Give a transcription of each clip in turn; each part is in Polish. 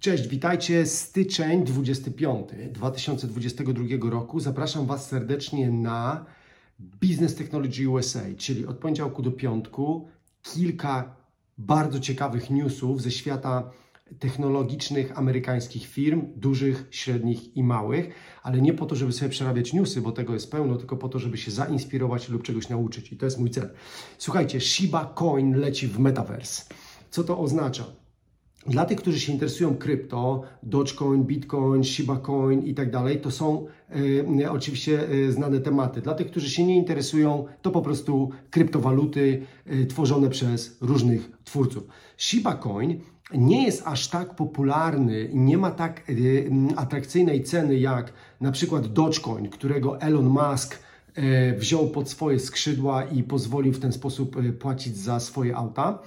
Cześć, witajcie. Styczeń 25 2022 roku. Zapraszam Was serdecznie na Business Technology USA, czyli od poniedziałku do piątku kilka bardzo ciekawych newsów ze świata technologicznych amerykańskich firm, dużych, średnich i małych, ale nie po to, żeby sobie przerabiać newsy, bo tego jest pełno, tylko po to, żeby się zainspirować lub czegoś nauczyć. I to jest mój cel. Słuchajcie, Shiba Coin leci w metaverse. Co to oznacza? Dla tych, którzy się interesują krypto, Dogecoin, Bitcoin, Shiba Coin i tak dalej, to są e, oczywiście e, znane tematy. Dla tych, którzy się nie interesują, to po prostu kryptowaluty e, tworzone przez różnych twórców. Shiba Coin nie jest aż tak popularny i nie ma tak atrakcyjnej ceny jak na przykład Dogecoin, którego Elon Musk wziął pod swoje skrzydła i pozwolił w ten sposób płacić za swoje auta.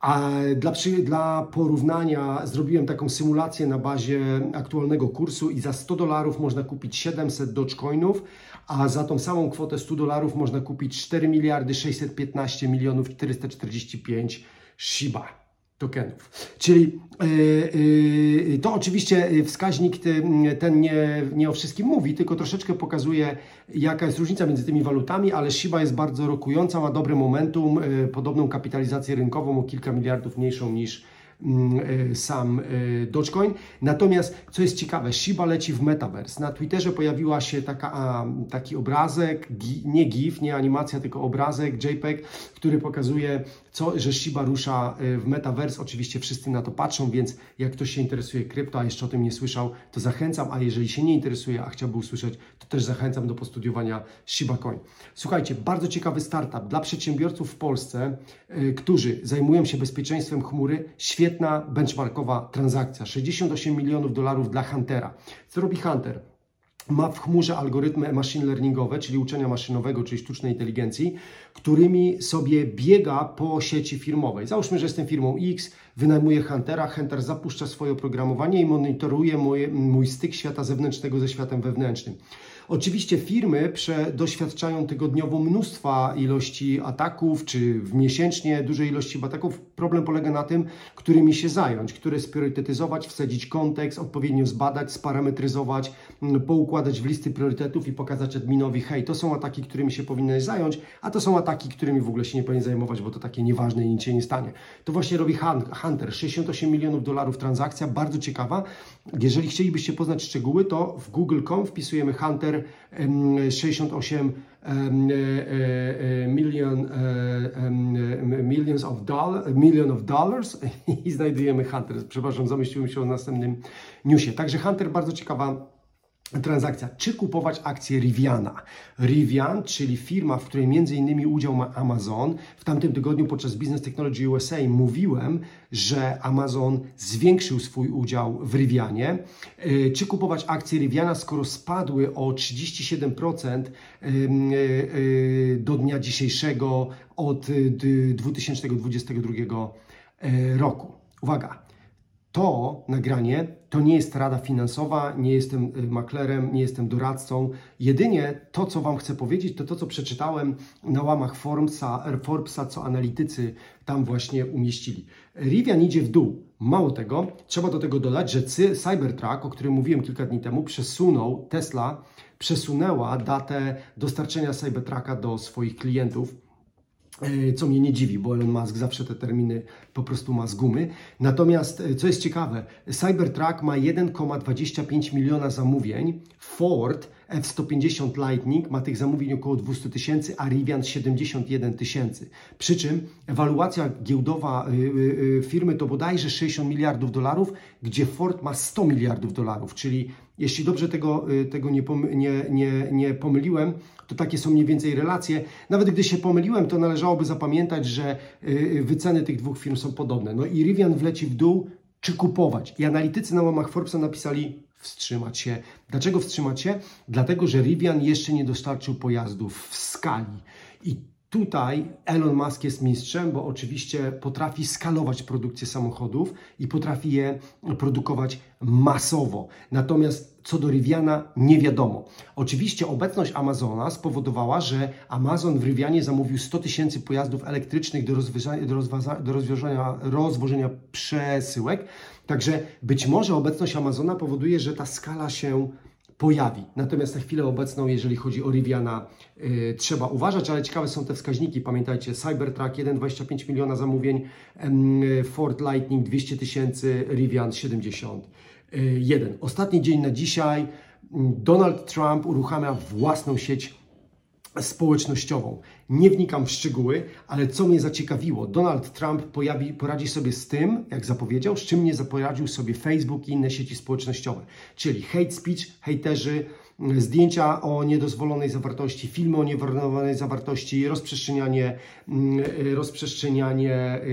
A dla, dla porównania zrobiłem taką symulację na bazie aktualnego kursu i za 100 dolarów można kupić 700 Dogecoinów, a za tą samą kwotę 100 dolarów można kupić 4 miliardy 615 milionów 445 Shiba tokenów. Czyli yy, yy, to oczywiście wskaźnik ten nie, nie o wszystkim mówi, tylko troszeczkę pokazuje, jaka jest różnica między tymi walutami, ale Shiba jest bardzo rokująca, ma dobre momentum, podobną kapitalizację rynkową o kilka miliardów mniejszą niż e, sam e, Dogecoin. Natomiast, co jest ciekawe, Shiba leci w Metaverse. Na Twitterze pojawiła się taka, taki obrazek, nie GIF, nie animacja, tylko obrazek, JPEG, który pokazuje, co, że Shiba rusza e, w Metaverse. Oczywiście wszyscy na to patrzą, więc jak ktoś się interesuje krypto, a jeszcze o tym nie słyszał, to zachęcam, a jeżeli się nie interesuje, a chciałby usłyszeć, to też zachęcam do postudiowania Shiba Coin. Słuchajcie, bardzo ciekawy startup dla przedsiębiorców w Polsce, którzy zajmują się bezpieczeństwem chmury. Świetnie świetna benchmarkowa transakcja. 68 milionów dolarów dla Huntera. Co robi Hunter? ma w chmurze algorytmy machine learningowe, czyli uczenia maszynowego, czyli sztucznej inteligencji, którymi sobie biega po sieci firmowej. Załóżmy, że jestem firmą X, wynajmuję Huntera, Hunter zapuszcza swoje oprogramowanie i monitoruje mój, mój styk świata zewnętrznego ze światem wewnętrznym. Oczywiście firmy doświadczają tygodniowo mnóstwa ilości ataków, czy w miesięcznie dużej ilości ataków. Problem polega na tym, którymi się zająć, które spriorytetyzować, wsadzić kontekst, odpowiednio zbadać, sparametryzować, poukładać w listy priorytetów i pokazać adminowi, hej, to są ataki, którymi się powinny zająć, a to są ataki, którymi w ogóle się nie powinien zajmować, bo to takie nieważne i nic się nie stanie. To właśnie robi Hunter, 68 milionów dolarów transakcja, bardzo ciekawa. Jeżeli chcielibyście poznać szczegóły, to w google.com wpisujemy Hunter 68 million, millions of dollars, million of dollars i znajdujemy Hunter. Przepraszam, zamieściłem się o następnym newsie. Także Hunter bardzo ciekawa transakcja, czy kupować akcje Riviana. Rivian, czyli firma, w której między innymi udział ma Amazon. W tamtym tygodniu podczas Business Technology USA mówiłem, że Amazon zwiększył swój udział w Rivianie. E, czy kupować akcje Riviana, skoro spadły o 37% e, e, do dnia dzisiejszego od 2022 roku? Uwaga, to nagranie to nie jest rada finansowa, nie jestem y, maklerem, nie jestem doradcą. Jedynie to, co Wam chcę powiedzieć, to to, co przeczytałem na łamach Forbesa, Forbesa co analitycy tam właśnie umieścili. Rivian idzie w dół. Mało tego, trzeba do tego dodać, że Cybertruck, o którym mówiłem kilka dni temu, przesunął, Tesla przesunęła datę dostarczenia Cybertrucka do swoich klientów co mnie nie dziwi, bo Elon Musk zawsze te terminy po prostu ma z gumy. Natomiast, e, co jest ciekawe, Cybertruck ma 1,25 miliona zamówień, Ford F-150 Lightning ma tych zamówień około 200 tysięcy, a Rivian 71 tysięcy. Przy czym ewaluacja giełdowa y, y, y, firmy to bodajże 60 miliardów dolarów, gdzie Ford ma 100 miliardów dolarów, czyli jeśli dobrze tego, tego nie, nie, nie, nie pomyliłem, to takie są mniej więcej relacje. Nawet gdy się pomyliłem, to należałoby zapamiętać, że wyceny tych dwóch firm są podobne. No i Rivian wleci w dół, czy kupować. I analitycy na łamach Forbesa napisali wstrzymać się. Dlaczego wstrzymać się? Dlatego, że Rivian jeszcze nie dostarczył pojazdów w skali. I Tutaj Elon Musk jest mistrzem, bo oczywiście potrafi skalować produkcję samochodów i potrafi je produkować masowo. Natomiast co do Riviana nie wiadomo. Oczywiście obecność Amazona spowodowała, że Amazon w Rivianie zamówił 100 tysięcy pojazdów elektrycznych do, do, do rozwożenia, rozwożenia przesyłek. Także być może obecność Amazona powoduje, że ta skala się pojawi. Natomiast na chwilę obecną, jeżeli chodzi o Riviana, yy, trzeba uważać, ale ciekawe są te wskaźniki. Pamiętajcie, Cybertruck 1,25 miliona zamówień, yy, Ford Lightning 200 tysięcy, Rivian 71. Ostatni dzień na dzisiaj. Donald Trump uruchamia własną sieć społecznościową. Nie wnikam w szczegóły, ale co mnie zaciekawiło, Donald Trump pojawi, poradzi sobie z tym, jak zapowiedział, z czym nie zaporadził sobie Facebook i inne sieci społecznościowe, czyli hate speech, hejterzy, zdjęcia o niedozwolonej zawartości, filmy o niedozwolonej zawartości, rozprzestrzenianie, mm, rozprzestrzenianie y,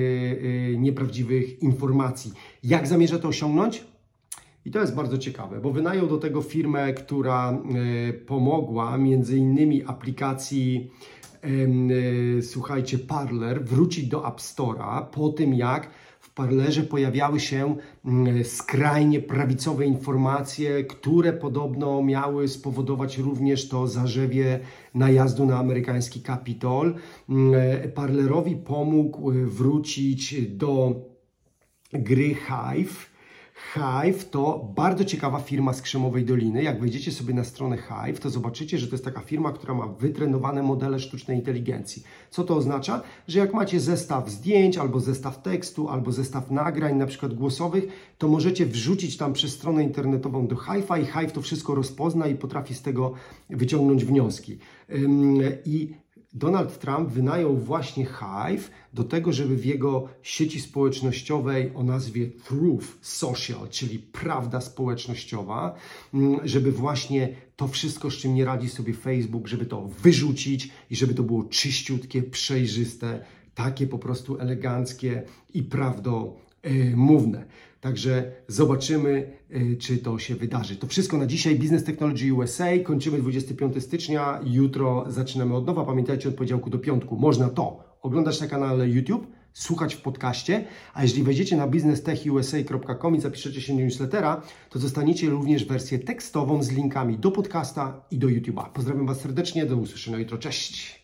y, nieprawdziwych informacji. Jak zamierza to osiągnąć? I to jest bardzo ciekawe, bo wynajął do tego firmę, która e, pomogła między innymi aplikacji e, słuchajcie, Parler wrócić do App Store'a po tym, jak w Parlerze pojawiały się skrajnie prawicowe informacje, które podobno miały spowodować również to zarzewie najazdu na amerykański Kapitol. E, Parlerowi pomógł wrócić do gry Hive Hive to bardzo ciekawa firma z Krzemowej Doliny. Jak wejdziecie sobie na stronę Hive, to zobaczycie, że to jest taka firma, która ma wytrenowane modele sztucznej inteligencji. Co to oznacza? Że jak macie zestaw zdjęć, albo zestaw tekstu, albo zestaw nagrań, na przykład głosowych, to możecie wrzucić tam przez stronę internetową do Hive'a i Hive to wszystko rozpozna i potrafi z tego wyciągnąć wnioski. I Donald Trump wynajął właśnie Hive do tego, żeby w jego sieci społecznościowej o nazwie Truth Social, czyli prawda społecznościowa, mm, żeby właśnie to wszystko, z czym nie radzi sobie Facebook, żeby to wyrzucić i żeby to było czyściutkie, przejrzyste, takie po prostu eleganckie i prawdomówne. Także zobaczymy, y, czy to się wydarzy. To wszystko na dzisiaj. Business Technology USA. Kończymy 25 stycznia. Jutro zaczynamy od nowa. Pamiętajcie, od poniedziałku do piątku. Można to oglądać na kanale YouTube, słuchać w podcaście, a jeżeli wejdziecie na businesstechusa.com i zapiszecie się do newslettera, to dostaniecie również wersję tekstową z linkami do podcasta i do YouTube'a. Pozdrawiam Was serdecznie, do usłyszenia jutro. Cześć!